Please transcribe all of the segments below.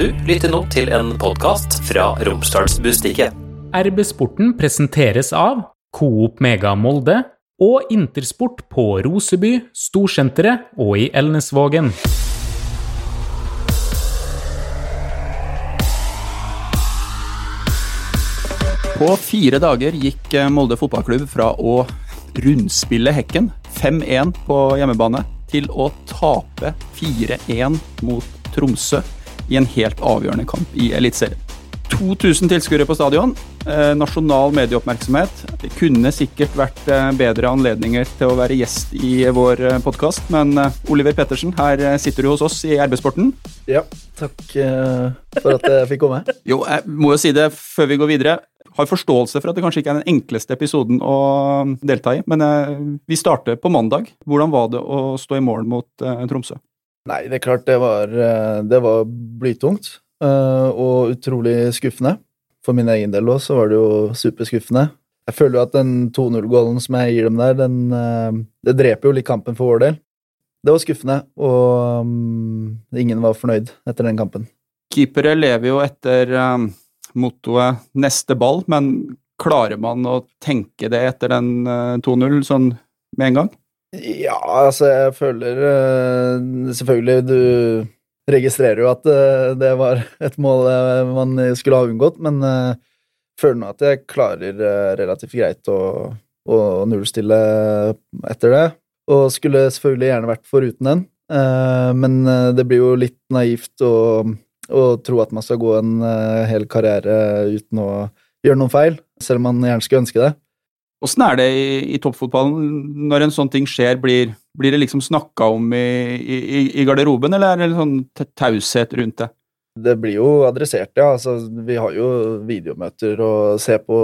Du lytter nå til en podkast fra Romsdalsbustikket. RB Sporten presenteres av Coop Mega Molde og Intersport på Roseby, Storsenteret og i Elnesvågen. På fire dager gikk eh, Molde fotballklubb fra å rundspille Hekken 5-1 på hjemmebane til å tape 4-1 mot Tromsø i en helt avgjørende kamp i Eliteserien. 2000 tilskuere på stadion, eh, nasjonal medieoppmerksomhet. Det kunne sikkert vært eh, bedre anledninger til å være gjest i vår eh, podkast, men Oliver Pettersen, her sitter du hos oss i RB-sporten. Ja, takk for at jeg fikk komme. Jo, jeg må jo si det før vi går videre. Har forståelse for at det kanskje ikke er den enkleste episoden å delta i, men vi starter på mandag. Hvordan var det å stå i mål mot Tromsø? Nei, det er klart det var, eh, det var blytungt eh, og utrolig skuffende. For min egen del også, så var det jo superskuffende. Jeg føler jo at den 2-0-gålen som jeg gir dem der, den, eh, det dreper jo litt kampen for vår del. Det var skuffende, og mm, ingen var fornøyd etter den kampen. Keepere lever jo etter mottoet 'neste ball', men klarer man å tenke det etter den eh, 2-0 sånn med en gang? Ja, altså, jeg føler eh, Selvfølgelig, du registrerer jo at eh, det var et mål eh, man skulle ha unngått, men jeg føler nå at jeg klarer relativt greit å, å nullstille etter det. Og skulle selvfølgelig gjerne vært foruten den, men det blir jo litt naivt å, å tro at man skal gå en hel karriere uten å gjøre noen feil, selv om man gjerne skulle ønske det. Åssen er det i, i toppfotballen når en sånn ting skjer? Blir, blir det liksom snakka om i, i, i garderoben, eller er det sånn ta- taushet rundt det? Det blir jo adressert, ja. Altså, vi har jo videomøter og ser på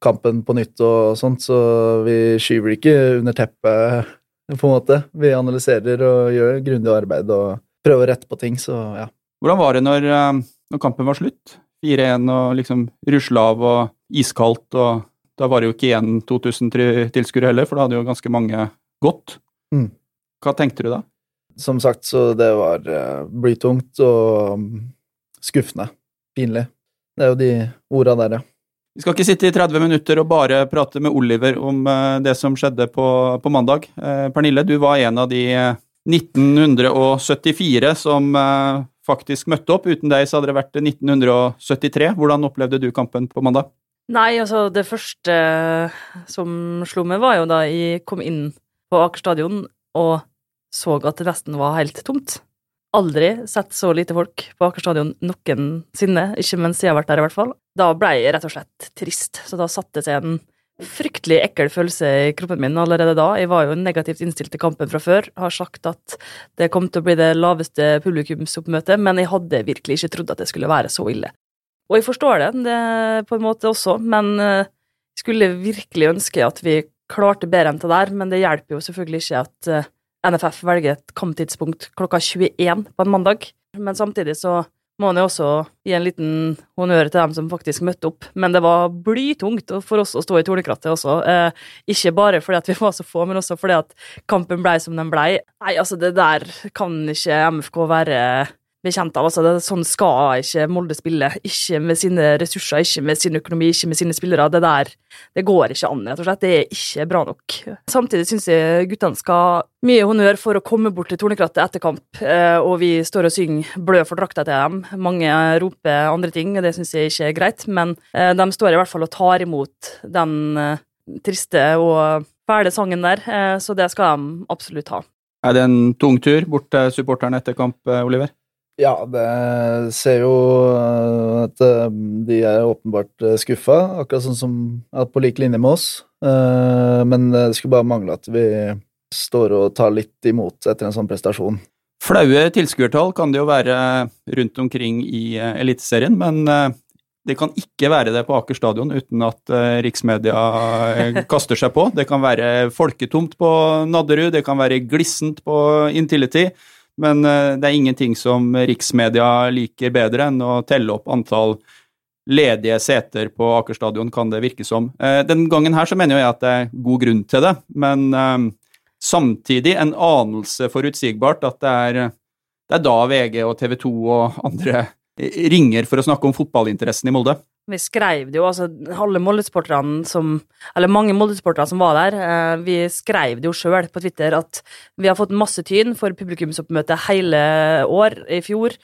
kampen på nytt og sånt, så vi skyver ikke under teppet, på en måte. Vi analyserer og gjør grundig arbeid og prøver å rette på ting, så ja. Hvordan var det når, eh, når kampen var slutt? 4-1 og liksom rusla av og iskaldt, og da var det jo ikke igjen 2000 tilskuere heller, for da hadde jo ganske mange gått. Mm. Hva tenkte du da? Som sagt, så det var uh, blytungt og mm, skuffende. Pinlig. Det er jo de orda der, ja. Vi skal ikke sitte i 30 minutter og bare prate med Oliver om eh, det som skjedde på, på mandag. Eh, Pernille, du var en av de eh, 1974 som eh, faktisk møtte opp. Uten deg så hadde det vært 1973. Hvordan opplevde du kampen på mandag? Nei, altså det første som slo meg, var jo da jeg kom inn på Aker stadion og så at det nesten var helt tomt. Aldri sett så lite folk på Aker stadion noensinne, ikke mens jeg har vært der i hvert fall. Da ble jeg rett og slett trist, så da satte seg en fryktelig ekkel følelse i kroppen min allerede da. Jeg var jo negativt innstilt til kampen fra før, har sagt at det kom til å bli det laveste publikumsoppmøtet, men jeg hadde virkelig ikke trodd at det skulle være så ille. Og jeg forstår det, det på en måte også, men jeg skulle virkelig ønske at vi klarte bedre enn det der, men det hjelper jo selvfølgelig ikke at eh, NFF velger et kamptidspunkt klokka 21 på en mandag. Men samtidig så må man jo også gi en liten honnør til dem som faktisk møtte opp. Men det var blytungt for oss å stå i tornekrattet også. Eh, ikke bare fordi at vi var så få, men også fordi at kampen blei som den blei. Nei, altså, det der kan ikke MFK være bekjent av. Altså, det, sånn skal ikke Molde spille. Ikke med sine ressurser, ikke med sin økonomi, ikke med sine spillere. Det der det går ikke an, rett og slett. Det er ikke bra nok. Samtidig syns jeg guttene skal mye honnør for å komme bort til tornekrattet etter kamp, eh, og vi står og synger 'Blø for drakta' til dem. Mange roper andre ting, og det syns jeg ikke er greit, men eh, de står i hvert fall og tar imot den eh, triste og fæle sangen der, så det skal de absolutt ha. Er det en tung tur bort til supporterne etter kamp, Oliver? Ja, det ser jo eh, at eh, de er åpenbart eh, skuffa, akkurat sånn som at på lik linje med oss. Men det skulle bare mangle at vi står og tar litt imot etter en sånn prestasjon. Flaue tilskuertall kan det jo være rundt omkring i Eliteserien, men det kan ikke være det på Aker stadion uten at riksmedia kaster seg på. Det kan være folketomt på Nadderud, det kan være glissent på Intility, men eh, det er ingenting som riksmedia liker bedre enn å telle opp antall ledige seter på Aker stadion, kan det virke som. Eh, Den gangen her så mener jeg at det er god grunn til det, men eh, samtidig en anelse forutsigbart at det er det er da VG og TV 2 og andre ringer for å snakke om fotballinteressen i Molde. Vi skrev det jo, altså alle Molde-sporterne som Eller mange Molde-sportere som var der, eh, vi skrev det jo sjøl på Twitter at vi har fått masse tyn for publikumsoppmøte hele år i fjor.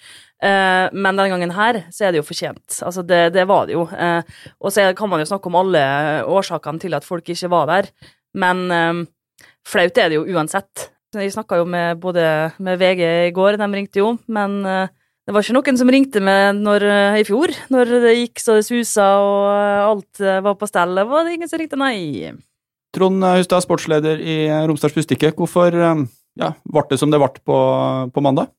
Eh, men denne gangen her så er det jo fortjent. Altså, det, det var det jo. Eh, og så kan man jo snakke om alle årsakene til at folk ikke var der, men eh, flaut er det jo uansett. Vi snakka jo med både med VG i går, de ringte jo, men eh, det var ikke noen som ringte meg når, eh, i fjor, når det gikk så det susa og eh, alt eh, var på stell. Det var ingen som ringte, nei. Trond Hustad, sportsleder i Romsdals Bustikke. Hvorfor ja, ble det som det ble på, på, mandag?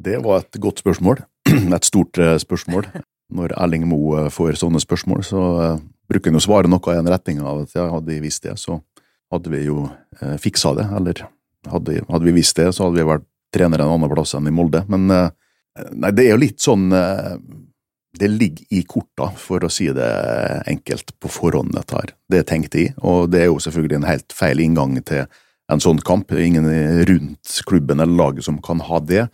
Det var et godt spørsmål. Et stort spørsmål. Når Erling Moe får sånne spørsmål, så bruker han å svare noe i en retning av at ja, hadde vi visst det, så hadde vi jo fiksa det. Eller hadde, hadde vi visst det, så hadde vi vært trenere en annen plass enn i Molde. Men Nei, det er jo litt sånn eh, Det ligger i korta, for å si det enkelt, på forhånd, dette her. Det tenkte jeg, og det er jo selvfølgelig en helt feil inngang til en sånn kamp. Det er ingen rundt klubben eller laget som kan ha det.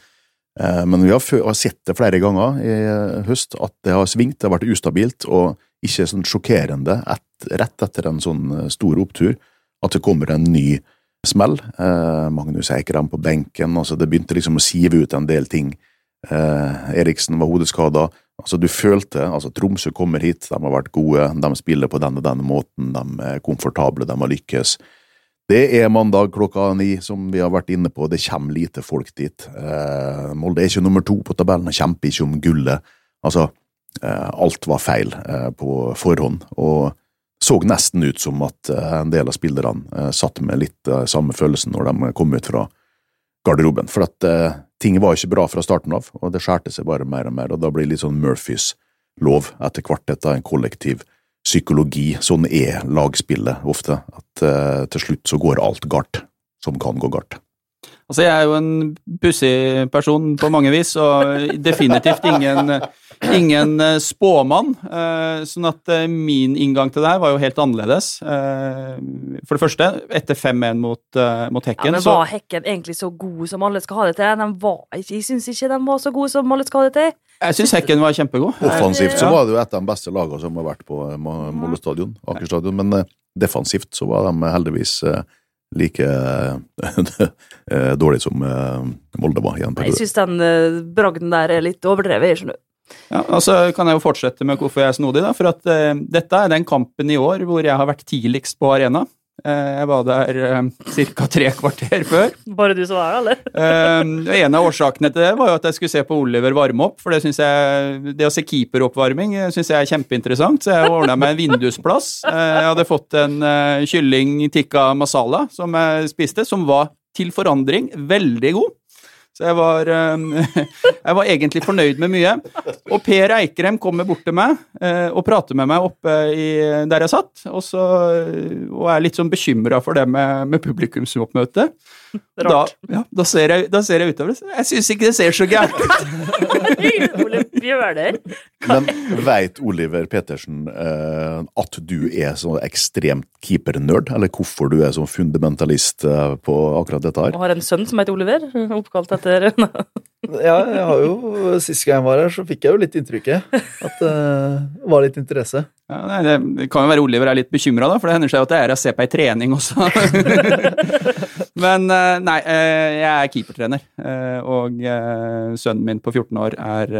Eh, men vi har sett det flere ganger i høst, at det har svingt, det har vært ustabilt, og ikke sånn sjokkerende et, rett etter en sånn eh, stor opptur, at det kommer en ny smell. Magnus Eikrem på benken, altså det begynte liksom å sive ut en del ting Eh, Eriksen var hodeskada. Altså, du følte altså Tromsø kommer hit, de har vært gode, de spiller på den og den måten, de er komfortable, de har lykkes. Det er mandag klokka ni, som vi har vært inne på, det kommer lite folk dit. Eh, Molde er ikke nummer to på tabellen og kjemper ikke om gullet. Altså, eh, alt var feil eh, på forhånd, og så nesten ut som at eh, en del av spillerne eh, satt med litt samme følelsen når de kom ut fra garderoben. For at ting var ikke bra fra starten av, og det skjærte seg bare mer og mer, og da blir det litt sånn Murphys lov etter hvert. Dette en kollektiv psykologi. Sånn er lagspillet ofte, at uh, til slutt så går alt galt som kan gå galt. Altså, jeg er jo en pussig person på mange vis, og definitivt ingen, ingen eh, spåmann. Eh, sånn at eh, min inngang til det her var jo helt annerledes. For det første, etter 5-1 mot, mot, Hekken ja, Men Var Hekken egentlig så god som alle skal ha det til? Den var jeg syns ikke den var så god som alle skal ha det til. Jeg syns Hekken var kjempegod. Offensivt så var det jo et av de beste lagene som har vært på Molde stadion, Aker stadion, men defensivt så var de heldigvis like eh, dårlig som eh, Molde var. igjen. Jeg syns den uh, bragden der er litt overdrevet. skjønner du. Ja, altså kan jeg jo fortsette med hvorfor jeg er snodig. da, for at uh, Dette er den kampen i år hvor jeg har vært tidligst på arena. Eh, jeg var der uh, ca. tre kvarter før. Bare du som var der, eller? uh, en av årsakene til det var jo at jeg skulle se på Oliver varme opp. For det, jeg, det å se keeperoppvarming syns jeg er kjempeinteressant, så jeg ordna meg en vindusplass. Jeg hadde fått en kylling tikka masala som jeg spiste, som var til forandring veldig god. Så jeg var, ehm, jeg var, egentlig fornøyd med mye. Og Per Eikrem kommer bort til meg eh, og prater med meg oppe i, der jeg satt, og, så, og er litt sånn bekymra for det med, med publikumsoppmøte. Da, ja, da, ser jeg, da ser jeg utover. Jeg syns ikke det ser så gærent ut. Ole. Men veit Oliver Petersen eh, at du er så ekstremt keepernerd, eller hvorfor du er sånn fundamentalist eh, på akkurat dette her? Og har en sønn som heter Oliver, oppkalt etter Ja, jeg har jo Sist gang jeg var her, så fikk jeg jo litt inntrykket. At det uh, var litt interesse. Ja, det, det kan jo være Oliver er litt bekymra, for det hender seg at det er å se på ei trening også. Men uh, nei, uh, jeg er keepertrener, uh, og sønnen min på 14 år er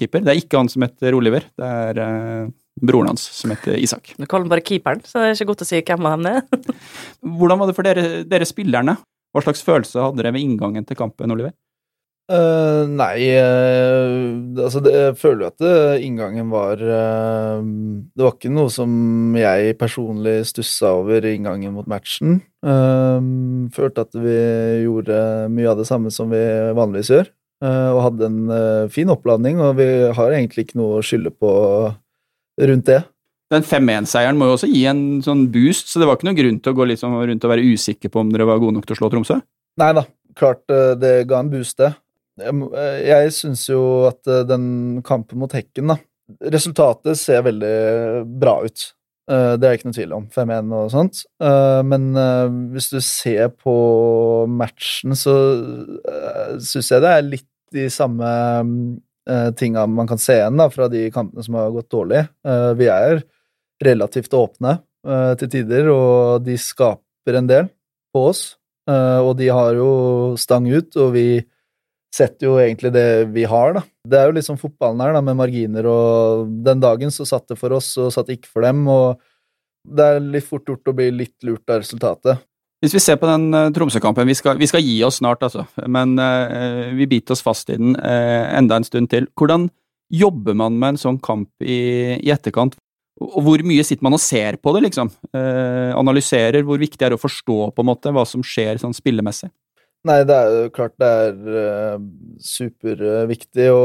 keeper. Det er ikke han som heter Oliver, det er broren hans som heter Isak. Du kaller han bare keeperen, så det er ikke godt å si hvem av dem det er. Hvordan var det for dere, dere spillerne? Hva slags følelse hadde dere ved inngangen til kampen, Oliver? Uh, nei uh, Altså, det, jeg føler jo at det, inngangen var uh, Det var ikke noe som jeg personlig stussa over i inngangen mot matchen. følte at vi gjorde mye av det samme som vi vanligvis gjør, og hadde en fin oppladning, og vi har egentlig ikke noe å skylde på rundt det. Den 5-1-seieren må jo også gi en sånn boost, så det var ikke noen grunn til å gå liksom rundt og være usikker på om dere var gode nok til å slå Tromsø? Nei da, klart det ga en boost, det. Jeg, jeg syns jo at eh, den kampen mot Hekken, da Resultatet ser veldig bra ut. Eh, det er ikke noe tvil om. 5-1 og sånt. Eh, men eh, hvis du ser på matchen, så syns jeg det er litt de samme tinga man kan se igjen da, fra de kampene som har gått dårlig. Vi er relativt åpne til tider, og de skaper en del på oss. Og de har jo stang ut, og vi setter jo egentlig det vi har, da. Det er jo liksom fotballen her, da, med marginer, og den dagen så satt det for oss, og satt ikke for dem, og det er litt fort gjort å bli litt lurt av resultatet. Hvis vi ser på den uh, Tromsø-kampen, vi, vi, skal gi oss snart, altså, men uh, vi biter oss fast i den uh, enda en stund til. Hvordan jobber man med en sånn kamp i, i etterkant? Og hvor mye sitter man og ser på det, liksom? analyserer hvor viktig det er å forstå på en måte hva som skjer sånn spillemessig? Nei, det er jo klart det er uh, superviktig å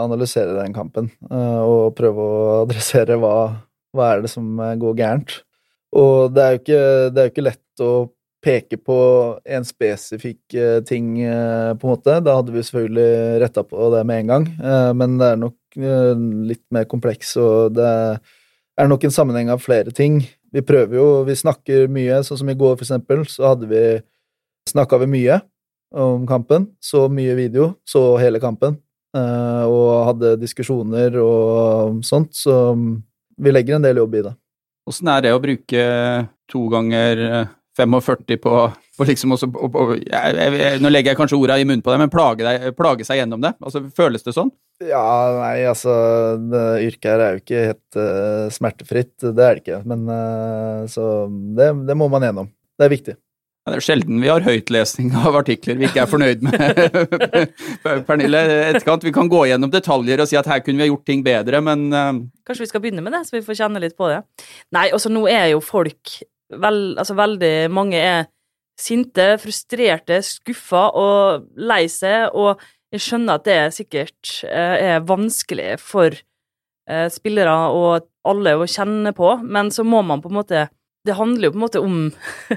analysere den kampen. Uh, og prøve å adressere hva, hva er det som eh, går gærent. Og det er jo ikke, det er ikke lett å peke på en spesifikk ting, på en måte. Da hadde vi selvfølgelig retta på det med en gang, men det er nok litt mer kompleks, og det er nok en sammenheng av flere ting. Vi prøver jo, vi snakker mye, sånn som i går, for eksempel, så hadde vi snakka vi mye om kampen. Så mye video, så hele kampen. Eh, og hadde diskusjoner og sånt, så vi legger en del jobb i det. Åssen er det å bruke to ganger 45 eh, på, på liksom også, på, på, jeg, jeg, Nå legger jeg kanskje orda i munnen på deg, men plage, deg, plage, seg gjennom det? Altså, Føles det sånn? Ja, nei, altså det Yrket her er jo ikke helt uh, smertefritt, det er det ikke. Men uh, så det, det må man gjennom. Det er viktig. Det er sjelden vi har høytlesning av artikler vi ikke er fornøyd med. Pernille, etterkant, vi kan gå gjennom detaljer og si at her kunne vi ha gjort ting bedre, men uh... Kanskje vi skal begynne med det, så vi får kjenne litt på det. Nei, altså nå er jo folk vel, altså veldig mange er sinte, frustrerte, skuffa og lei seg, og jeg skjønner at det sikkert uh, er vanskelig for uh, spillere og alle å kjenne på, men så må man på en måte det handler jo på en måte om,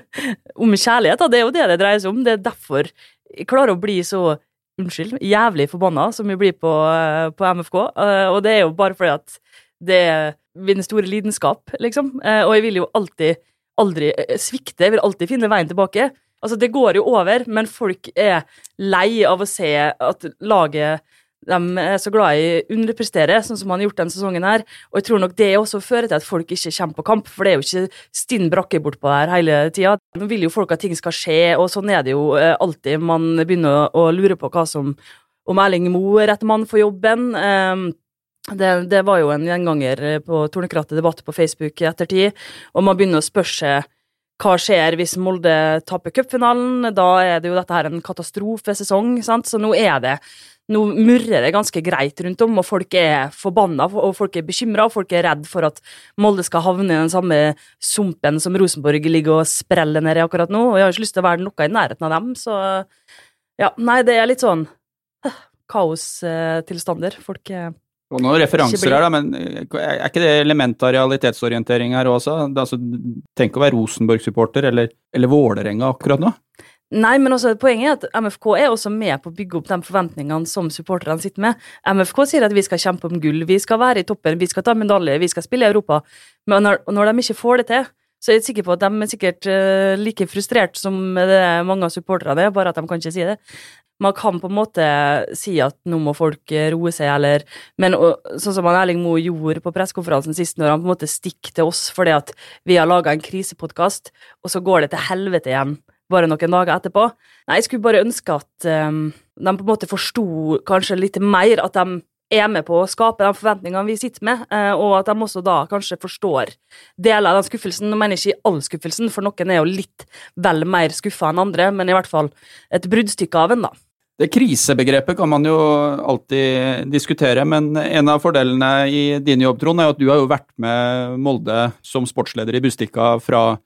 om kjærlighet. Da. Det er jo det det dreier seg om. Det er derfor jeg klarer å bli så unnskyld, jævlig forbanna som vi blir på, eh, på MFK. Eh, og det er jo bare fordi at det er min store lidenskap, liksom. Eh, og jeg vil jo alltid aldri svikte. Jeg vil alltid finne veien tilbake. Altså, det går jo over, men folk er lei av å se at laget de er så glad i å underprestere, sånn som han har gjort denne sesongen her. Og jeg tror nok det også fører til at folk ikke kommer på kamp, for det er jo ikke stinn brakke bortpå der hele tida. Nå vil jo folk at ting skal skje, og sånn er det jo eh, alltid. Man begynner å, lure på hva som Om Erling Moe er rett mann for jobben. Um, det, det, var jo en gjenganger på Tornekrattet debatt på Facebook i ettertid, og man begynner å spørre seg hva skjer hvis Molde taper cupfinalen? Da er det jo dette her en katastrofesesong, sant? så nå er det nå murrer det ganske greit rundt om, og folk er forbanna, og folk er bekymra, og folk er redd for at Molde skal havne i den samme sumpen som Rosenborg ligger og spreller ned i akkurat nå, og jeg har ikke lyst til å være noe i nærheten av dem, så ja, nei, det er litt sånn uh, kaostilstander. Folk er og noen referanser her, da, men er ikke det element av realitetsorientering her også? Altså, tenk å være Rosenborg-supporter eller, eller Vålerenga akkurat nå. Nei, men også, poenget er at MFK er også med på å bygge opp de forventningene som supporterne sitter med. MFK sier at vi skal kjempe om gull, vi skal være i toppen, vi skal ta medalje, vi skal spille i Europa. Men når, når de ikke får det til, så er jeg sikker på at de er sikkert uh, like frustrert som det mange av supporterne er, bare at de kan ikke si det. Man kan på en måte si at nå må folk eh, roe seg, eller Men sånn som Erling Moe gjorde på pressekonferansen sist, når han på en måte stikker til oss fordi at vi har laga en krisepodkast, og så går det til helvete igjen bare noen dager etterpå. Nei, jeg skulle bare ønske at um, de på en måte forsto kanskje litt mer at de er med på å skape de forventningene vi sitter med, uh, og at de også da kanskje forstår deler av den skuffelsen. Nå mener jeg ikke all skuffelsen, for noen er jo litt vel mer skuffa enn andre, men i hvert fall et bruddstykke av en, da. Det krisebegrepet kan man jo alltid diskutere, men en av fordelene i din jobb, Trond, er at du har jo vært med Molde som sportsleder i Bustika fra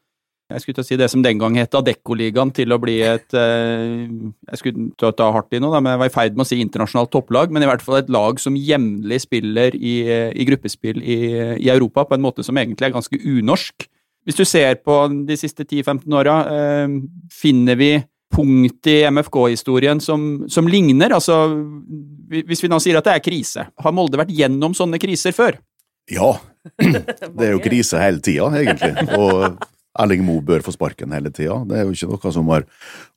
jeg skulle til å si det som den gang het Adecco-ligaen, til å bli et eh, Jeg skulle til å ta hardt i noe, men jeg var i ferd med å si internasjonalt topplag, men i hvert fall et lag som jevnlig spiller i, i gruppespill i, i, Europa på en måte som egentlig er ganske unorsk. Hvis du ser på de siste 10-15 åra, eh, finner vi punkt i MFK-historien som, som ligner? Altså, hvis vi nå sier at det er krise, har Molde vært gjennom sånne kriser før? Ja, Det er jo krise hele tida, egentlig. Og Erling Moe bør få sparken hele tida. Det er jo ikke noe som har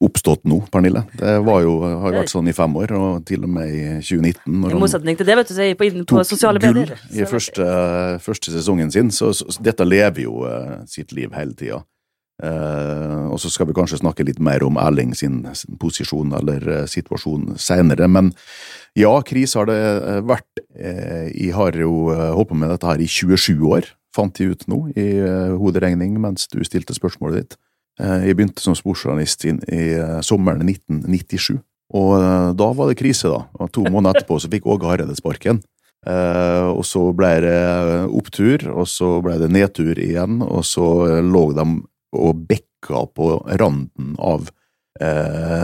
oppstått nå, Pernille. Det var jo, har vært sånn i fem år, og til og med i 2019. I motsetning til det, vet du, så er jeg på, på sosiale medier. I første, første, sesongen sin, så, så, dette lever jo uh, sitt liv hele tida. Uh, og så skal vi kanskje snakke litt mer om Erling sin, sin posisjon eller uh, situasjon seinere, men ja, krise har det vært. jeg har jo holdt på med dette her i 27 år fant de ut nå i uh, hoderegning mens du stilte spørsmålet ditt. Uh, jeg begynte som sportsjournalist i, i uh, sommeren 1997, og da var det krise, da. Og to måneder etterpå så fikk Åge Hareide sparken. og så ble det opptur, og så ble det nedtur igjen, og så lå de og bekka på randen av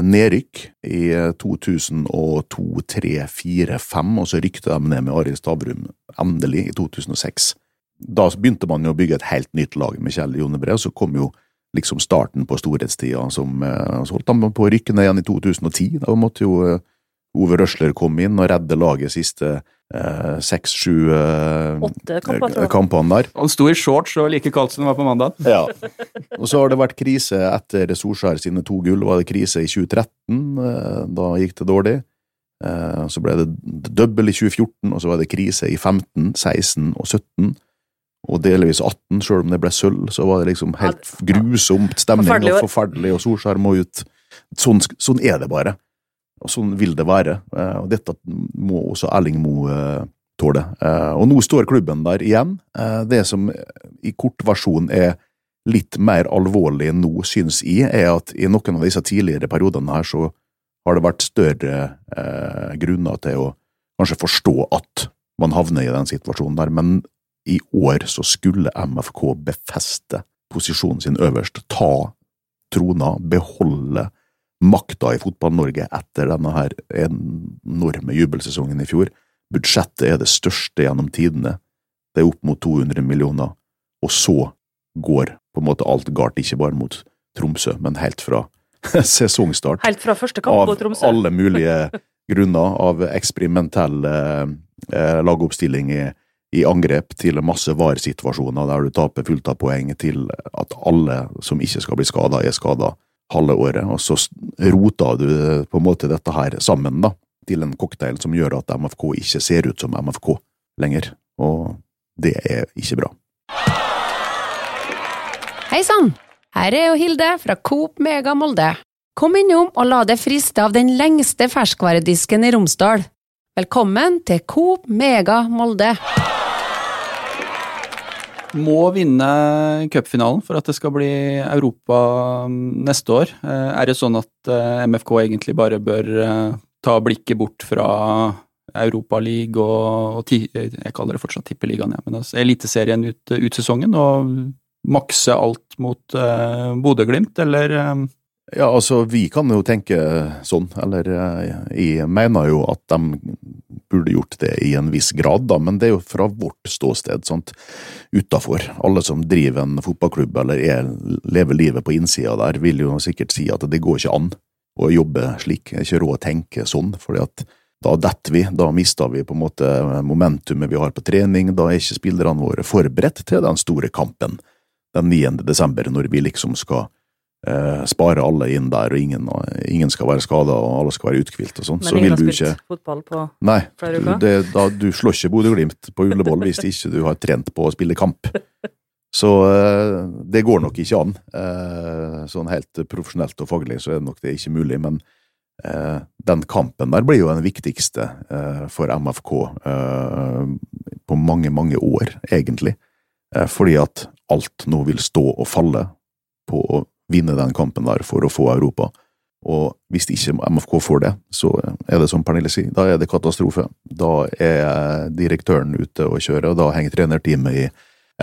nedrykk i 2002, 2003, 2004, 2005, og så rykte de ned med Arild Stavrum endelig i 2006 da begynte man jo å bygge et helt nytt lag med Kjell Jonebre, og så kom jo liksom starten på storhetstida. Som, eh, så holdt han på å rykke ned igjen i 2010. Da måtte jo eh, Ove Røsler komme inn og redde laget siste eh, seks-sju eh, kampene der. Han sto i shorts og like kaldt som det var på mandag. Ja. Og så har det vært krise etter Solskjær sine to gull. Var det krise i 2013? Da gikk det dårlig. Så ble det dobbel i 2014, og så var det krise i 15, 16 og 17 og delvis 18, sjøl om det ble sølv, så var det liksom helt grusomt stemning og forferdelig, og Solskjær må ut. Sånn, sånn, er det bare. Og sånn vil det være. Eh, og dette må også Erling Moe eh, tåle. Eh, og nå står klubben der igjen. Det som i kort versjon er litt mer alvorlig nå, syns jeg, er at i noen av disse tidligere periodene her så har det vært større eh, grunner til å kanskje forstå at man havner i den situasjonen der, men i år så skulle MFK befeste posisjonen sin øverst, ta trona, beholde makta i Fotball-Norge etter denne her enorme jubelsesongen i fjor. Budsjettet er det største gjennom tidene, det er opp mot 200 millioner, og så går på en måte alt galt, ikke bare mot Tromsø, men helt fra sesongstart. Helt fra første kamp mot Tromsø. Av alle mulige grunner, av eksperimentell eh, lagoppstilling i i angrep til masse VAR-situasjoner der du taper fullt av poeng, til at alle som ikke skal bli skada, er skada halve året, og så roter du på en måte dette her sammen da, til en cocktail som gjør at MFK ikke ser ut som MFK lenger, og det er ikke bra. Hei sann! Her er jo Hilde fra Coop Mega Molde. Kom innom og la deg friste av den lengste ferskvaredisken i Romsdal. Velkommen til Coop Mega Molde må vinne cupfinalen for at det skal bli Europa mm, neste år. Eh, er det sånn at eh, MFK egentlig bare bør eh, ta blikket bort fra Europaligaen og, og jeg kaller det fortsatt Tippeligaen, ja, men altså Eliteserien ut, ut sesongen, og makse alt mot uh, Bodø-Glimt, eller? Uh... Ja, altså, vi kan jo tenke sånn, eller jeg mener jo at de burde gjort det i en viss grad, da, men det er jo fra vårt ståsted, sånt utafor. Alle som driver en fotballklubb eller er, lever livet på innsida der, vil jo sikkert si at det går ikke an å jobbe slik, det er ikke råd å tenke sånn, fordi at da detter vi, da mister vi på en måte momentumet vi har på trening, da er ikke spillerne våre forberedt til den store kampen den 9. desember, når vi liksom skal eh, spare alle inn der, og ingen, ingen skal være skada og alle skal være uthvilt og sånn, så vil du ikke fotball på Nei, flere uker? Det, da, du slår ikke Bodø-Glimt på Ullevål hvis ikke du har trent på å spille kamp. Så eh, det går nok ikke an. Eh, sånn helt profesjonelt og faglig så er det nok det ikke mulig, men eh, den kampen der blir jo den viktigste eh, for MFK eh, på mange, mange år, egentlig. fordi at alt nå vil stå og falle på å vinne den kampen der for å få Europa. Og hvis ikke MFK får det, så er det som Pernille sier, da er det katastrofe. Da er direktøren ute og kjører, og da henger trenerteamet i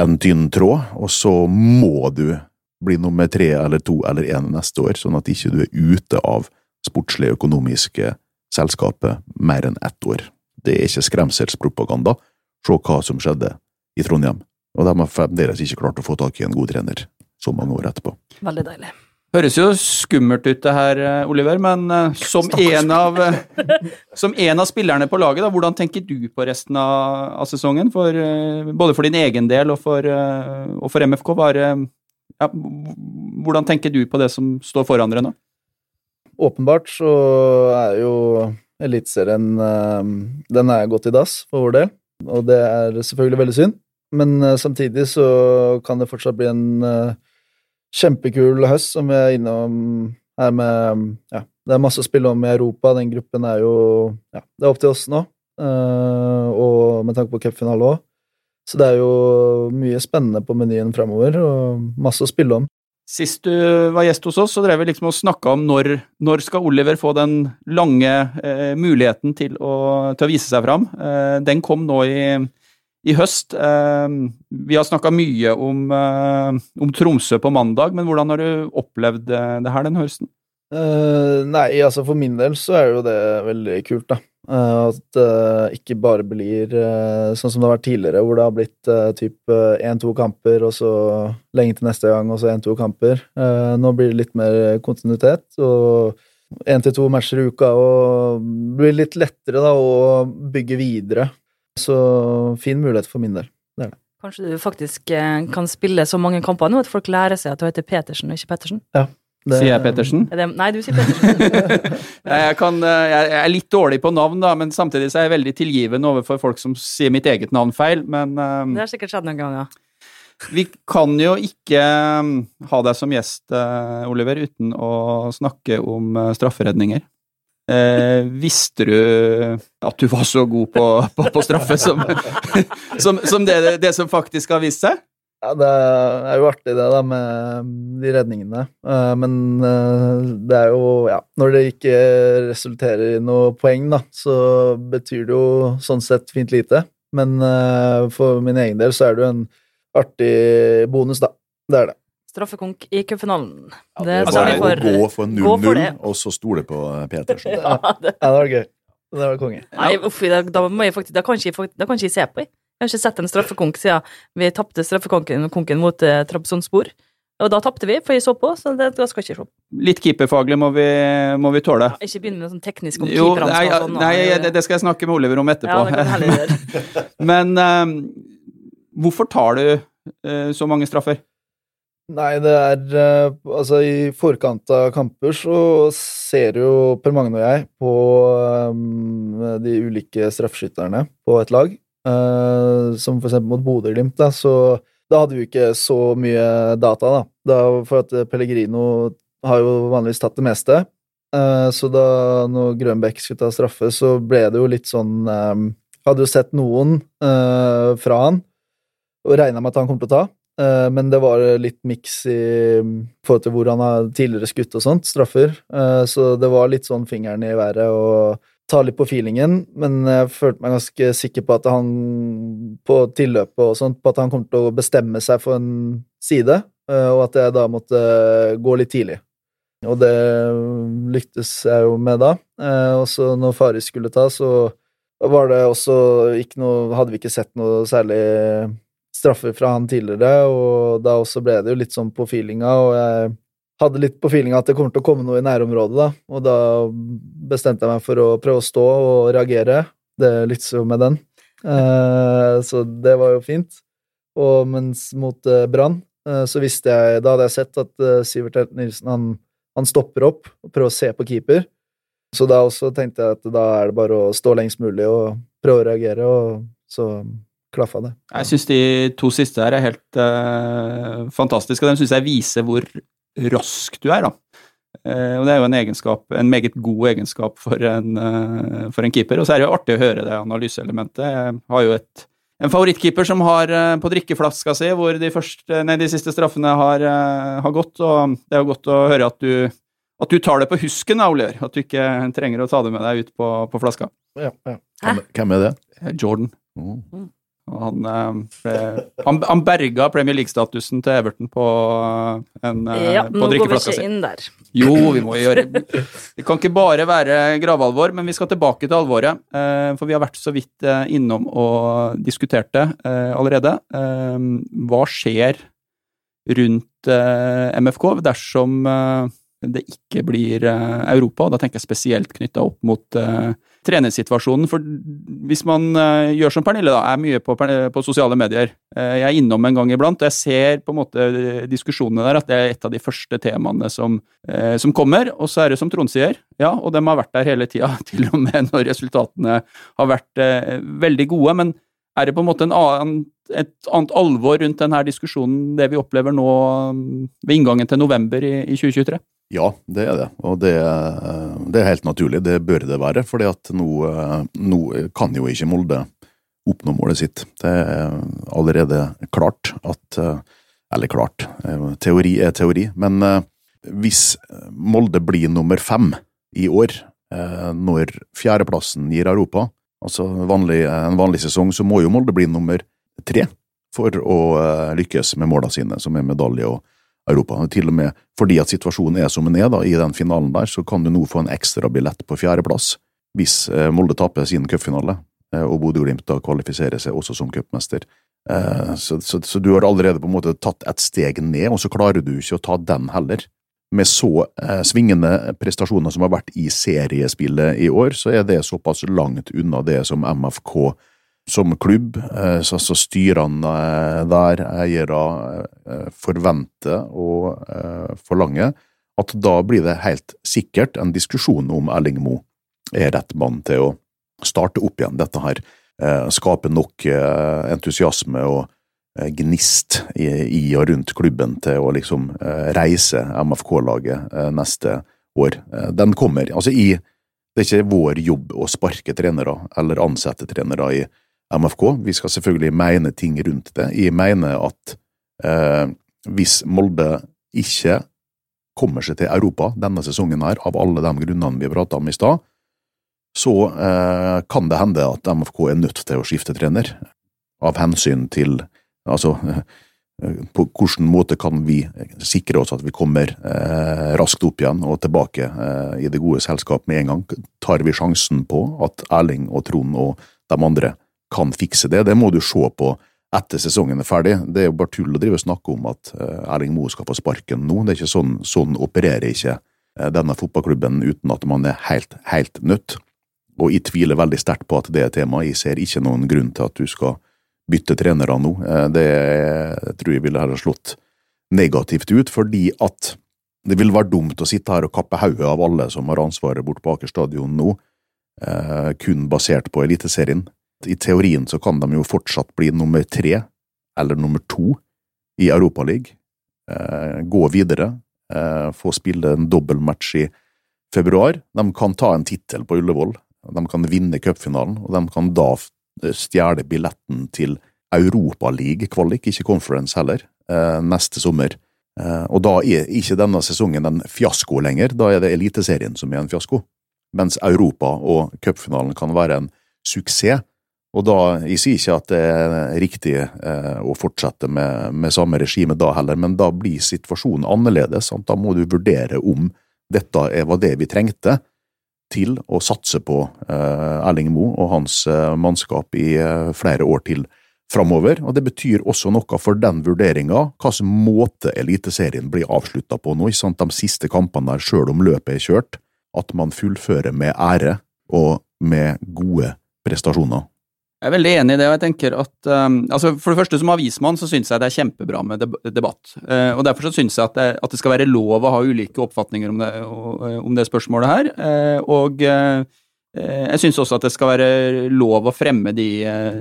en tynn tråd, og så må du bli nummer tre eller to eller én neste år, sånn at ikke du er ute av sportslig økonomiske selskapet mer enn ett år. Det er ikke skremselspropaganda. Se hva som skjedde i Trondheim, og de har fremdeles ikke klart å få tak i en god trener så mange år etterpå. Veldig deilig. Høres jo skummelt ut det her, eh, Oliver, men eh, som en, av, eh, som en av spillerne på laget, da, hvordan tenker du på resten av, av sesongen? For, både for din egen del og for, og for MFK. Bare, ja, hvordan tenker du på det som står foran dere nå? Åpenbart så er jo Eliteserien Den er gått i dass for vår del, og det er selvfølgelig veldig synd. Men samtidig så kan det fortsatt bli en kjempekul høst som vi er innom her med Ja, det er masse å spille om i Europa. Den gruppen er jo Ja, det er opp til oss nå, eh, og med tanke på cupfinale òg. Så det er jo mye spennende på menyen framover, og masse å spille om. Sist du var gjest hos oss, så drev vi liksom og snakka om når, når skal Oliver få den lange eh, muligheten til å, til å vise seg fram. Eh, den kom nå i, i høst. Eh, vi har snakka mye om, eh, om Tromsø på mandag, men hvordan har du opplevd eh, det her den høsten? Uh, nei, altså for min del så er jo det veldig kult, da. Uh, at det ikke bare blir sånn som det har vært tidligere, hvor det har blitt uh, typ én-to kamper, og så lenge til neste gang, og så én-to kamper. Nå blir det litt mer kontinuitet, og én til to matcher i uka, og det blir litt lettere da å bygge videre. Så fin mulighet for min del. Kanskje du faktisk eh, kan spille så mange kamper nå at folk lærer seg at du heter Petersen og ikke Pettersen? Det- Sier jeg Pettersen? Er det, nei, du sier Pettersen. Jeg, kan, eh, jeg er litt dårlig på navn, da, men samtidig så er jeg veldig tilgivende overfor folk som sier mitt eget navn feil. Men um... Det har sikkert skjedd noen ganger. vi kan jo ikke ha deg som gjest, Oliver, uten å snakke om strafferedninger. Eh, visste du at du var så god på, på, på straffe som, som, som det, det som faktisk har vist seg? Ja, det er jo artig det, da, med de redningene. Eh, Men eh, det er jo Ja, når det ikke resulterer i noe poeng, da, så betyr det jo sånn sett fint lite. Men eh, for min egen del så er det jo en artig bonus, da. Det er det. Straffekonk i cupfinalen. Ja, det det er bare for å gå for 0-0, og så stole på Peter. Petersen. Ja, det. Ja, det var gøy. Det var konge. Nei, uff, da, da, må jeg faktisk, da, kan ikke, jeg da kan ikke jeg se på. Jeg. jeg har ikke sett en straffekonk siden vi tapte straffekonken mot eh, Trabzonspor. Og da tapte vi, for jeg så på, så det, da skal jeg ikke se på. Litt keeperfaglig må vi, må vi tåle. Ikke begynne med noe sånn teknisk om Jo, keeperne nei, sånn. nei, det, det skal jeg snakke med Oliver om Ja, etterpå. det kan heller gjøre. Men um, hvorfor tar du uh, så mange straffer? Nei, det er eh, Altså, i forkant av kamper så ser jo Per Magne og jeg på um, de ulike straffeskytterne på et lag. Uh, som for eksempel mot Bodø-Glimt, da, så da hadde vi ikke så mye data, da. da for at Pellegrino har jo vanligvis tatt det meste. Uh, så da når Grønbekk skulle ta straffe, så ble det jo litt sånn um, Hadde jo sett noen uh, fra han, og regna med at han kom til å ta. Eh, Men det var litt miks i forhold til hvor han har tidligere skutt og sånt, straffer. Eh, Så det var litt sånn fingeren i været og ta litt på feelingen, men jeg følte meg ganske sikker på at han på tilløpet og sånt, på at han kom til å bestemme seg for en side, eh, og at jeg da måtte gå litt tidlig. Og det lyktes jeg jo med da. Og så når Faris skulle ta, så var det også ikke noe Hadde vi ikke sett noe særlig straffer fra han tidligere, og da også ble det jo litt sånn på feelinga, og jeg hadde litt på feelinga at det kommer til å komme noe i nærområdet, da, og da bestemte jeg meg for å prøve å stå og reagere. Det lyktes jo med den, eh, så det var jo fint. Og mens mot eh, Brann, eh, så visste jeg Da hadde jeg sett at eh, Sivert Helt Nilsen, han, han stopper opp og prøver å se på keeper. Så da også tenkte jeg at da er det bare å stå lengst mulig og prøve å reagere, og så klaffa det. Jeg syns de to siste her er helt uh, fantastiske, og den syns jeg viser hvor rask du er, da. Uh, og det er jo en egenskap, en meget god egenskap for en, uh, for en keeper. Og så er det jo artig å høre det analyseelementet. Jeg har jo et, en favorittkeeper som har på drikkeflaska si hvor de, første, nei, de siste straffene har, har gått, og det er jo godt å høre at du, at du tar det på husken, da, Oliver. At du ikke trenger å ta det med deg ut på, på flaska. Ja, ja. Hvem, hvem er det? Jordan. Oh. Han, eh, ble- han, han berga Premier League-statusen til Everton på eh, en eh, Ja, på nå går vi ikke inn der. Jo, vi må gjøre Det kan ikke bare være gravalvor, men vi skal tilbake til alvoret. For vi har vært så vidt innom og diskutert det allerede. Hva skjer rundt MFK dersom det ikke blir Europa. Da tenker jeg spesielt knytta opp mot trenersituasjonen. For hvis man uh, gjør som Pernille, da, er mye på, på sosiale medier uh, Jeg er innom en gang iblant, og jeg ser på en måte diskusjonene der at det er et av de første temaene som, uh, som kommer. Og så er det som Trond sier, ja, og de har vært der hele tida, til og med når resultatene har vært veldig gode. Men er det på en måte en annen, et annet alvor rundt denne diskusjonen, det vi opplever nå ved inngangen til november i, i 2023? Ja, det er det, og det, det, er helt naturlig. Det bør det være, For nå, nå, kan jo ikke Molde oppnå målet sitt. Det er allerede klart at Eller klart, teori er teori, men hvis Molde blir nummer fem i år, når fjerdeplassen gir Europa, altså vanlig, en vanlig sesong, så må jo Molde bli nummer tre for å lykkes med målene sine, som er medalje og Europa. Til og med fordi at situasjonen er som den er da, i den finalen der, så kan du nå få en ekstra billett på fjerdeplass hvis eh, Molde taper sin cupfinale, eh, og Bodø-Glimt da kvalifiserer seg også som cupmester. Eh, så, så, så, du har allerede på en måte tatt et steg ned, og så klarer du ikke å ta den heller. Med så svingende prestasjoner som har vært i seriespillet i år, så er det såpass langt unna det som MFK som klubb, eh, så, så styrene eh, der, eiere, eh, forventer og forlanger, at da blir det helt sikkert en diskusjon om Erling Moe er rett mann til å starte opp igjen dette her, skape nok entusiasme og gnist i, og rundt klubben til å liksom reise MFK-laget neste år. Den kommer. Altså i Det er ikke vår jobb å sparke trenere eller ansette trenere i MFK. Vi skal selvfølgelig mene ting rundt det. Jeg mener at eh, hvis Molde ikke kommer seg til Europa denne sesongen her, av alle de grunnene vi prata om i stad, så eh, kan det hende at MFK er nødt til å skifte trener, av hensyn til altså eh, på hvilken måte kan vi sikre oss at vi kommer eh, raskt opp igjen og tilbake eh, i det gode selskap med en gang? Tar vi sjansen på at Erling og Trond og de andre kan fikse det. Det må du se på etter sesongen er ferdig. Det er jo bare tull å drive og snakke om at eh, Erling Moe skal få sparken nå. Det er ikke sånn, sånn opererer ikke eh, denne fotballklubben uten at man er helt, helt nødt. Og jeg tviler veldig sterkt på at det er tema. Jeg ser ikke noen grunn til at du skal bytte trenere nå. Eh, det tror jeg ville heller slått negativt ut, fordi at det vil være dumt å sitte her og kappe hodet av alle som har ansvaret bort på Aker stadion nå, kun basert på Eliteserien. I teorien så kan de jo fortsatt bli nummer tre eller nummer to i Europaligaen. Eh, gå videre, eh, få spille en dobbeltmatch i februar. De kan ta en tittel på Ullevål, de kan vinne cupfinalen, og de kan da stjele billetten til Europaliga-kvalik, ikke conference heller, eh, neste sommer. Eh, og da er ikke denne sesongen en fiasko lenger, da er det Eliteserien som er en fiasko. Mens Europa og cupfinalen kan være en suksess, og da, Jeg sier ikke at det er riktig eh, å fortsette med, med, samme regime da heller, men da blir situasjonen annerledes. Sant? Da må du vurdere om dette var det vi trengte til å satse på eh, Erling Moe og hans eh, mannskap i eh, flere år til framover. Og det betyr også noe for den vurderinga, hvilken måte Eliteserien blir avslutta på nå. Sant? De siste kampene der, sjøl om løpet er kjørt, at man fullfører med ære og med gode prestasjoner. Jeg er veldig enig i det, og jeg tenker at um, altså For det første, som avismann så syns jeg det er kjempebra med debatt. Uh, og Derfor så syns jeg at det, at det, skal være lov å ha ulike oppfatninger om det, om det spørsmålet her. Uh, og uh, jeg syns også at det skal være lov å fremme de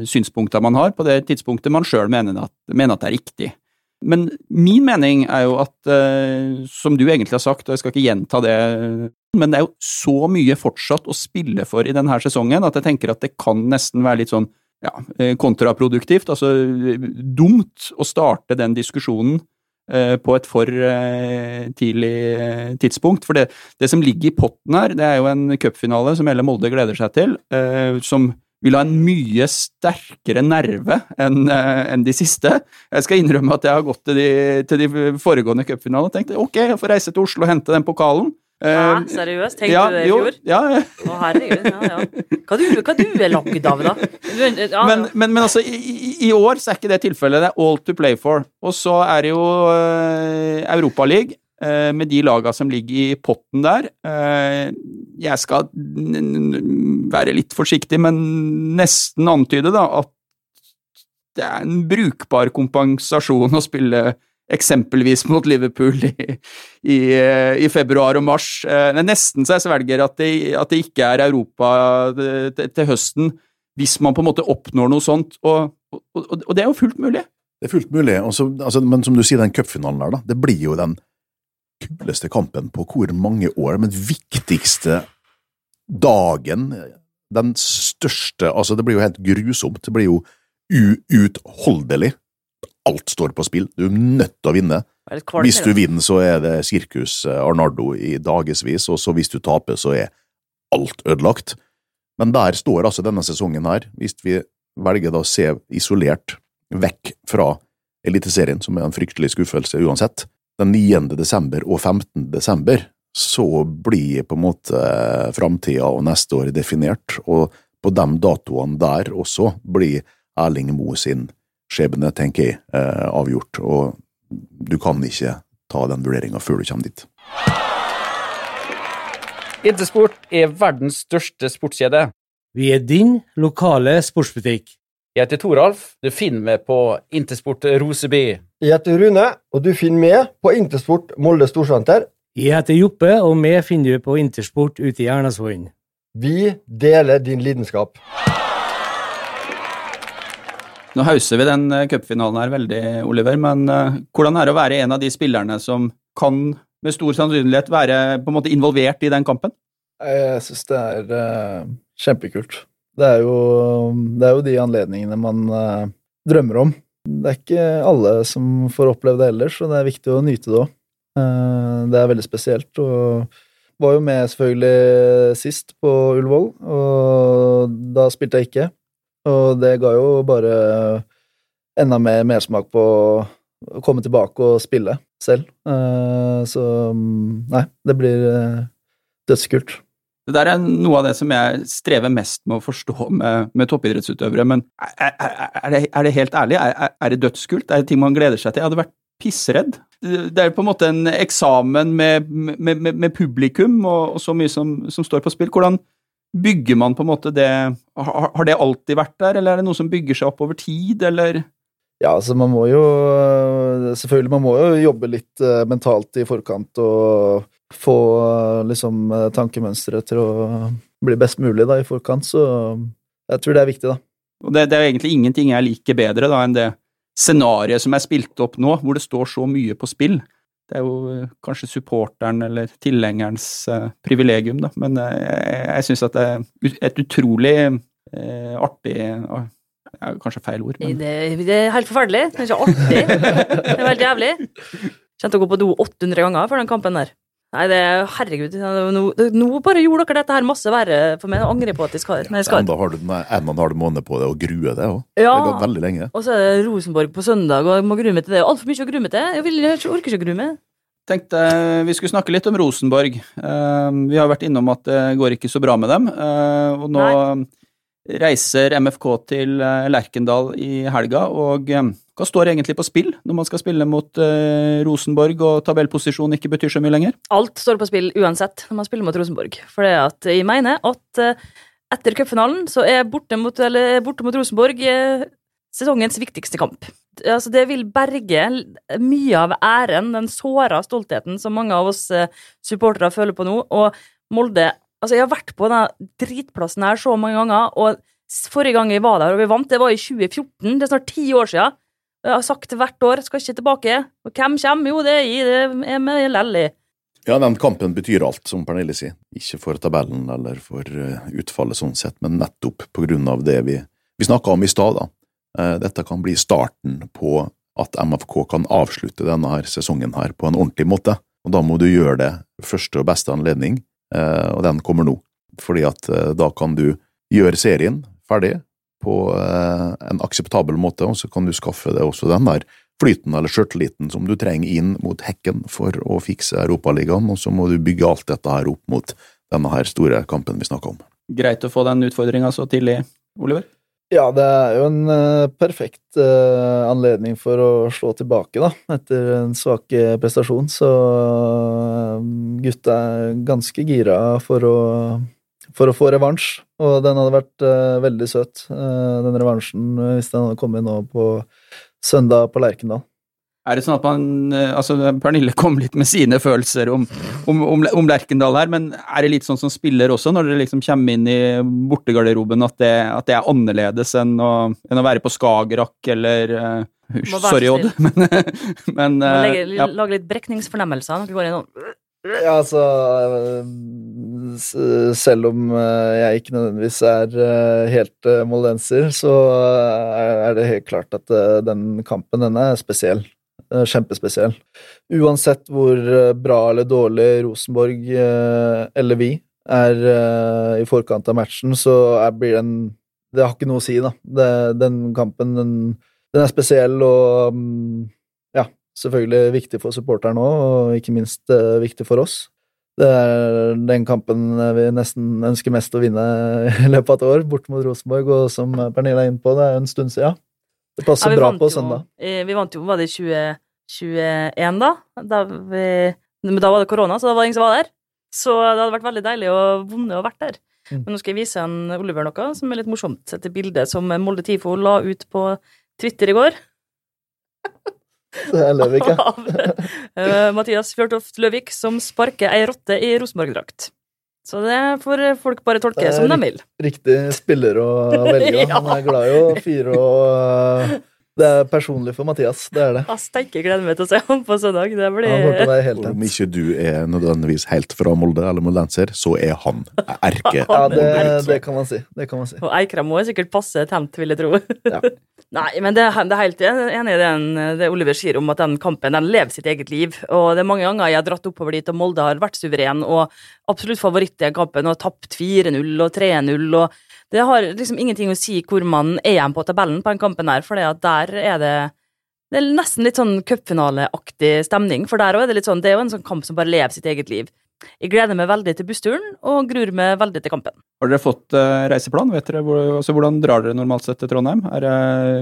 synspunktene man har, på det tidspunktet man sjøl mener, mener, at det er riktig. Men min mening er jo at, som du egentlig har sagt, og jeg skal ikke gjenta det men det er jo så mye fortsatt å spille for i denne sesongen at jeg tenker at det kan nesten være litt sånn ja, eh, kontraproduktivt. Altså dumt å starte den diskusjonen eh, på et for eh, tidlig tidspunkt. For det, det, som ligger i potten her, det er jo en cupfinale som hele Molde gleder seg til, som vil ha en mye sterkere nerve enn en de siste. Jeg skal innrømme at jeg har gått til de, til de foregående cupfinalene og tenkt ok, jeg får reise til Oslo og hente den pokalen. Hæ, Eh, seriøst? Tenkte ja, du det i jo, fjor? Ja, ja. Å, herregud. Ja, ja. Hva du, hva du er lagd av, da? Ja, Men, men, men altså, i, i- år så er ikke det tilfellet. Det er all to play for. Og så er det jo uh, Europaliga eh, med de laga som ligger i potten der. Eh, jeg skal være litt forsiktig, men nesten antyde da at det er en brukbar kompensasjon å spille eksempelvis mot Liverpool i, i, eh, i februar og mars. Men Det er nesten så jeg svelger at det, at det ikke er Europa eh, til, til høsten, hvis man på en måte oppnår noe sånt, og, og, og, det er jo fullt mulig. Det er fullt mulig, så- altså, men som du sier, den cupfinalen der, da, det blir jo den kuleste kampen på hvor mange år, men viktigste dagen, den største Altså, det blir jo helt grusomt. Det blir jo uutholdelig. Alt står på spill. Du er nødt til å vinne. kvalm Hvis du vinner, så er det sirkus eh, Arnardo i dagevis, og så hvis du taper, så er alt ødelagt. Men der står altså denne sesongen her, hvis vi velger da å se isolert vekk fra Eliteserien, som er en fryktelig skuffelse uansett, den 9. desember og 15. desember, så blir på en måte framtida og neste år definert, og på de datoene der også blir Erling Moe sin skjebne, tenker jeg, eh, avgjort, og du kan ikke ta den vurderinga før du kommer dit. Intersport er verdens største sportskjede. Vi er din lokale sportsbutikk. Jeg heter Toralf. Du finner meg på Intersport Roseby. Jeg heter Rune, og du finner meg på Intersport Molde Storsenter. Jeg heter Joppe, og meg finner du på Intersport ute i Ernasvollen. Vi deler din lidenskap. Nå hauser vi den eh, cupfinalen her veldig, Oliver, men eh, hvordan er det å være en av de spillerne som kan med stor sannsynlighet være på en måte involvert i den kampen? Jeg syns det er eh, kjempekult. Det er, jo, det er jo de anledningene man drømmer om. Det er ikke alle som får oppleve det ellers, og det er viktig å nyte det òg. det er veldig spesielt. og var jo med selvfølgelig sist på Ullevål, og da spilte jeg ikke. Og det ga jo bare enda mer mersmak på å komme tilbake og spille selv. Eh, så mm, nei, det blir eh, dødskult. Det der er noe av det som jeg strever mest med å forstå med, med toppidrettsutøvere, men er, er, det, er det helt ærlig? Er- er det dødskult? Er det ting man gleder seg til? Jeg hadde vært pissredd. Det er på en måte en eksamen med, med, med, med publikum og, og så mye som, som står på spill. Hvordan bygger man på en måte det Har, det alltid vært der, eller er det noe som bygger seg opp over tid, eller Ja, altså man må jo Selvfølgelig, man må jo jobbe litt eh, mentalt i forkant og få eh, liksom eh, tankemønsteret til å bli best mulig da i forkant, så jeg tror det er viktig, da. Og det, det er egentlig ingenting jeg liker bedre da enn det scenarioet som er spilt opp nå, hvor det står så mye på spill. Det er jo eh, kanskje supporteren eller tilhengerens eh, privilegium, da, men eh, jeg, jeg syns at det er et utrolig eh, artig ja, Kanskje feil ord, men Det, det er helt forferdelig. Det er ikke artig. Det er helt jævlig. Kjente å gå på do 800 ganger før den kampen der. Nei, det er Herregud. Nå, nå bare gjorde dere dette her masse verre for meg. Jeg angrer på at jeg skal, men jeg skal. Enda har du en og en halv måned på det og grue det òg. Ja. Det har gått veldig lenge. Og så er det Rosenborg på søndag, og jeg må grue meg til det. Altfor mye å grue meg til. Jeg, vil, jeg orker ikke å grue meg. tenkte vi skulle snakke litt om Rosenborg. Eh, vi har vært innom at det går ikke så bra med dem, eh, og nå reiser MFK til eh, Lerkendal i helga, og eh, hva står egentlig på spill når man skal spille mot eh, Rosenborg og tabellposisjon ikke betyr så mye lenger? Alt står på spill uansett når man spiller mot Rosenborg. For det at jeg mener at etter cupfinalen så er borte mot, eller, borte mot Rosenborg sesongens viktigste kamp. Altså, det vil berge mye av æren, den såra stoltheten som mange av oss supportere føler på nå. Og Molde Altså, jeg har vært på den dritplassen her så mange ganger, og forrige gang jeg var der og vi vant, det var i 2014. Det er snart ti år siden. Jeg har sagt hvert år skal ikke tilbake. Og hvem kommer? Jo, det er jeg. Det er med Lelly. Ja, den kampen betyr alt, som Pernille sier. Ikke for tabellen eller for eh, utfallet sånn sett, men nettopp på grunn av det vi, vi snakka om i stad. da. Eh, Dette kan bli starten på at MFK kan avslutte denne her sesongen her på en ordentlig måte. Og da må du gjøre det første og beste anledning, og den kommer nå. Fordi at eh, da kan du gjøre serien ferdig på eh, en akseptabel måte, og så kan du skaffe deg også den der flyten eller sjøltilliten som du trenger inn mot hekken for å fikse Europaligaen, og så må du bygge alt dette her opp mot denne her store kampen vi snakker om. Greit å få den utfordringa så tidlig, Oliver? Ja, det er jo en eh, perfekt eh, anledning for å slå tilbake, da, etter en svak eh, prestasjon. Så gutta er ganske gira for å, for å få revansj, og den hadde vært veldig søt, den revansjen, hvis den hadde kommet nå på søndag på Lerkendal. Er det sånn at man eh, Altså, Pernille kom litt med sine følelser om, om, om, om Lerkendal her, men er det litt sånn som spiller også, når dere liksom kommer inn i bortegarderoben, at det, at det er annerledes enn å, enn å være på Skagerrak eller uh, Sorry, Odd, men, men legge, ja. lage litt brekningsfornemmelser. Når du går innom. Ja, altså Selv om jeg ikke nødvendigvis er helt moldenser, så er det helt klart at den kampen, den er spesiell. Kjempespesiell. Uansett hvor eh, bra eller dårlig Rosenborg eh, eller vi er eh, i forkant av matchen, så blir den Det har ikke noe å si, da. Det, den kampen, den, den er spesiell og mm, ja, selvfølgelig viktig for supporteren òg, og ikke minst viktig for oss. Det er den kampen vi nesten ønsker mest å vinne i løpet av et år, bort mot Rosenborg, og som Pernille er inne på, det er en stund siden. Det passer Ja, bra på jo- søndag. eh, Vi vant jo, var det i 2021 da? Da, vi, men da var det korona, så da var det ingen som var der. Så det hadde vært veldig deilig å vonde og vært der. Mm. Men nå skal jeg vise en Oliver noe som er litt morsomt. Et bilde som Molde Tifo la ut på Twitter i går. Så jeg lever ikke. Av uh, Mathias Fjørtoft Løvik som sparker ei rotte i Rosenborg-drakt. Så det får folk bare tolke som de vil. Riktig spiller å velge. ja. Han er glad i å fyre og Det er personlig for Mathias, det er det. Jeg steike gleder meg til å se ham på søndag. Det Han kommer til å blir være helt om ikke du er nødvendigvis helt fra Molde eller moldenser, så er han erke. Ja, det, det kan man si. Det kan man si. Og Eikrem må sikkert passe tent, vil jeg tro. Ja. Nei, men det, det er helt enig i den, det Oliver sier om at den kampen den lever sitt eget liv. Og det er mange ganger jeg har dratt oppover dit, og Molde har vært suveren og absolutt favoritt i kampen og tapt 4-0 og 3-0. og Det har liksom ingenting å si hvor man er igjen på tabellen på den kampen her, for der er det det er nesten litt sånn cupfinaleaktig stemning, for der òg er det litt sånn Det er jo en sånn kamp som bare lever sitt eget liv. Jeg gleder meg veldig til bussturen, og gruer meg veldig til kampen. Har dere fått uh, reiseplan? Vet dere hvor, altså, hvordan drar dere normalt sett til Trondheim? Er det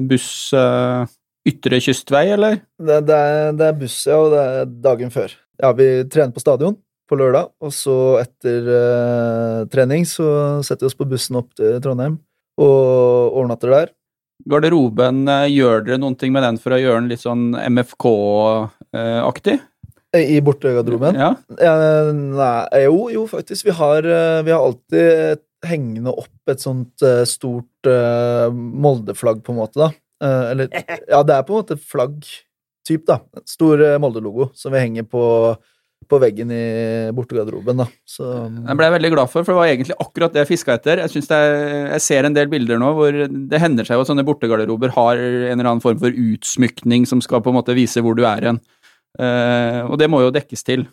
buss uh, ytre kystvei, eller? Det, det, er, det er buss, ja, og det er dagen før. Ja, vi trener på stadion på lørdag, og så etter eh, trening så setter vi oss på bussen opp til Trondheim og overnatter der. Garderoben, eh, gjør dere noen ting med den for å gjøre den litt sånn MFK-aktig? I bortegarderoben. Ja. Ja, nei, jo, jo, faktisk. Vi har, eh, vi har alltid hengende opp et sånt eh, stort eh, Molde-flagg, på en måte, da. Eh, eller Ja, det er på en måte flagg-typ, da. Stor eh, Molde-logo som vi henger på, på veggen i bortegarderoben, da. Så Jeg ble jeg veldig glad for, for det var egentlig akkurat det jeg fiska etter. Jeg, er, jeg ser en del bilder nå hvor det hender seg jo at sånne bortegarderober har en eller annen form for utsmykning som skal på en måte vise hvor du er hen. Uh, og det må jo dekkes til.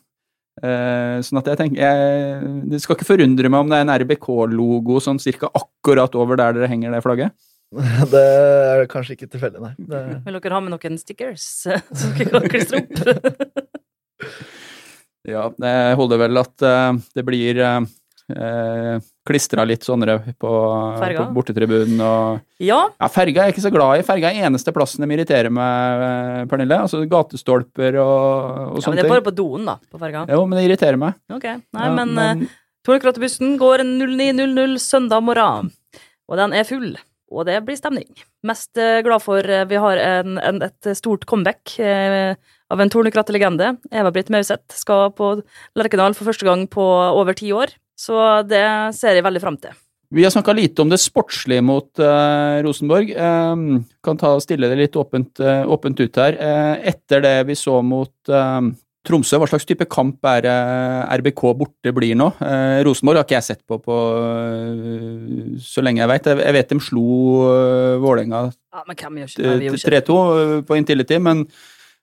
Uh, sånn at jeg tenker jeg, Det skal ikke forundre meg om det er en RBK-logo sånn cirka akkurat over der dere henger det flagget. det er kanskje ikke tilfeldig, nei. Det, Vil dere ha med noen stickers som dere kan klistre opp? Ja, det holder vel at eh, det blir uh, klistra litt sånnere på, på bortetribunen og Ja, Ja, ferga er jeg ikke så glad i. Ferga er eneste plassen som irriterer meg, eh, Pernille. Altså gatestolper og, og ja men det er bare på doen, da, på ferga. Jo, men det irriterer meg. Ok, nei, Ja, men, men... Tornekrottebussen går 09.00 søndag morgen, og den er full. Og det blir stemning. Mest eh, glad for eh, vi har en, en, et stort comeback eh, av en tornekrattelegende. Eva-Britt Mauseth skal på Lerkendal for første gang på over ti år. Så det ser jeg veldig fram til. Vi har snakka lite om det sportslige mot uh, Rosenborg. Um, kan ta og stille det litt åpent, uh, åpent ut her. Uh, etter det vi så mot eh, Tromsø, hva slags type kamp er RBK borte blir nå? Rosenborg har ikke jeg sett på på så lenge jeg vet. Jeg, jeg vet de slo Vålerenga Ja, men hvem gjør ikke det? Vi gjør ikke det. 3-2 eh, på Intility, men,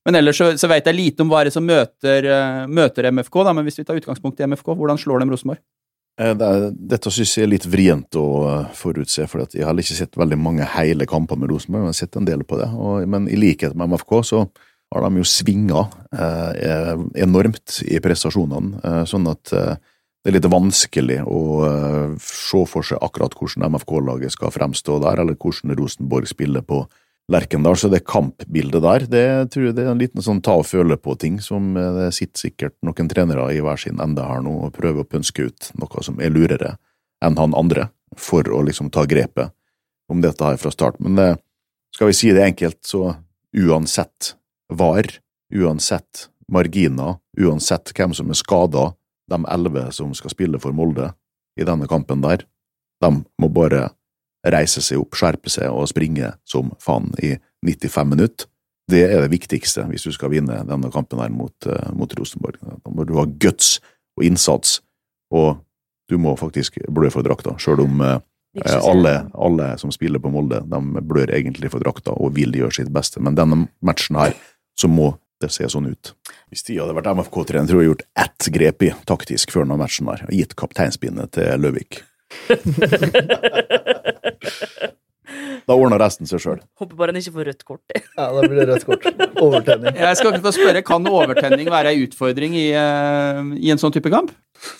men ellers så, så vet jeg lite om hva det er som møter, eh, møter MFK. Da. Men hvis vi tar utgangspunkt i MFK, hvordan slår de Rosenborg? Eh, det er, dette synes jeg er litt vrient å eh, forutse, for jeg har ikke sett veldig mange hele kamper med Rosenborg, men jeg har sett en del på det. Og, men i likhet med MFK så har de jo svinga eh, enormt i prestasjonene, eh, sånn at eh, det er litt vanskelig å se for seg akkurat hvordan MFK-laget skal fremstå der, eller hvordan Rosenborg spiller på Lerkendal, så det kampbildet der, det tror jeg det er en liten sånn ta og føle på-ting, som eh, det sitter sikkert noen trenere i hver sin ende her nå og prøver å pønske ut noe som er lurere enn han andre, for å liksom ta grepet om dette her fra start. Men det, skal vi si det enkelt, så uansett var, uansett marginer, uansett hvem som er skada, de elleve som skal spille for Molde i denne kampen der, de må bare reise seg opp, skjerpe seg og springe som faen i 95 minutter. Det er det viktigste hvis du skal vinne denne kampen her mot, uh, mot Rosenborg. Da må du ha guts og innsats, og du må faktisk blø for drakta, sjøl om eh, alle, alle, som spiller på Molde, de blør egentlig for drakta og vil gjøre sitt beste, men denne matchen her, så må det se sånn ut. Hvis de hadde vært MFK-trener, tror jeg gjort ett grep i taktisk før denne matchen her, og gitt kapteinspinnet til Løvik. Da ordner resten seg sjøl. Håper bare han ikke får rødt kort. Ja, da blir det rødt kort. Overtenning. Jeg skal ikke spørre, Kan overtenning være ei utfordring i, uh, i, en sånn type kamp?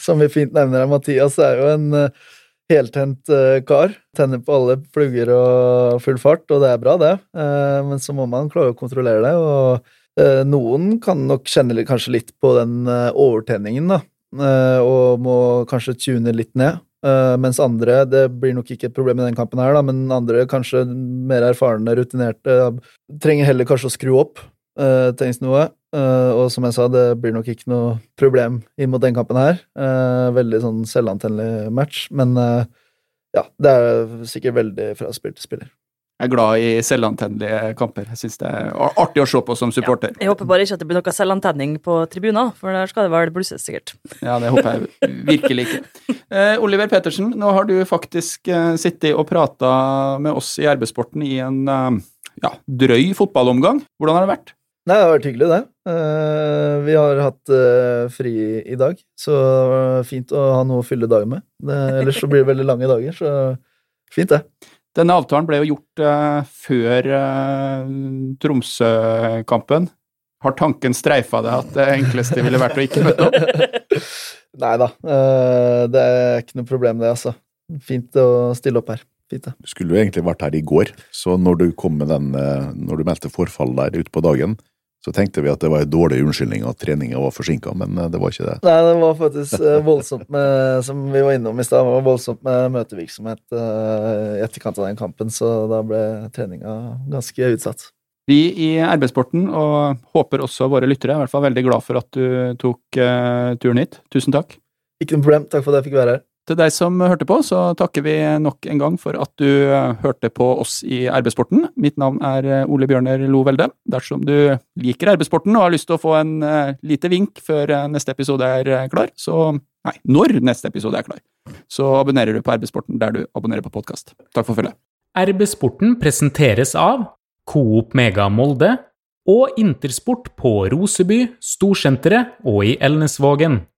Som vi fint nevner her, Mathias er jo en uh, heltent uh, kar. Tenner på alle plugger og full fart, og det er bra, det. men så må man klare å kontrollere det. og Noen kan nok kjenne kanskje litt på den overtenningen, da. og må kanskje tune litt ned. Uh, mens andre Det blir nok ikke et problem i den kampen, her da, men andre, kanskje mer erfarne, rutinerte, trenger heller kanskje å skru opp. Uh, noe. Uh, og som jeg sa, det blir nok ikke noe problem inn mot den kampen her. veldig sånn selvantennelig match, men ja, det er sikkert veldig fra spill til spiller er glad i selvantennelige kamper. Jeg syns det er artig å se på som supporter. Ja, jeg håper bare ikke at det blir noe selvantenning på tribuner, for der skal det vel blusses, sikkert. Ja, det håper jeg virkelig ikke. Eh, Oliver Petersen, nå har du faktisk eh, sittet og prata med oss i arbeidssporten i en eh, ja, drøy fotballomgang. Hvordan har det vært? Nei, det har vært hyggelig, det. Uh, vi har hatt uh, fri i dag, så fint å ha noe å fylle dagen med. Det, ellers så blir det veldig lange dager, så fint, det. Denne avtalen ble jo gjort uh, før uh, Tromsø-kampen. Har tanken streifa deg at det enkleste ville vært å ikke møte opp? Nei da, uh, det er ikke noe problem det, altså. Fint å stille opp her. Fint. Du skulle jo egentlig vært her i går, så når du kom med den, når du meldte forfall der ute på dagen, så tenkte vi at det var en dårlig unnskyldning at treninga var forsinka, men eh, det var ikke det. Nei, det var faktisk eh, voldsomt med, som vi var innom i stad, voldsomt med møtevirksomhet uh, i etterkant av den kampen, så da ble treninga ganske utsatt. Vi i arbeidssporten, og håper også våre lyttere, er i hvert fall veldig glad for at du tok turen hit. Tusen takk. Ikke noe problem. Takk for at jeg fikk være her. Til deg som hørte på, så takker vi nok en gang for at du eh, hørte på oss i Arbeidssporten. Mitt navn er eh, Ole Bjørner Lovelde. Dersom du liker Arbeidssporten og har lyst til å få en uh, lite vink før neste episode er klar, så Nei, når neste episode er klar, så abonnerer du på Arbeidssporten der du abonnerer på podkast. Takk for følget. Arbeidssporten presenteres av Coop Mega Molde og Intersport på Roseby, Storsenteret og i Elnesvågen.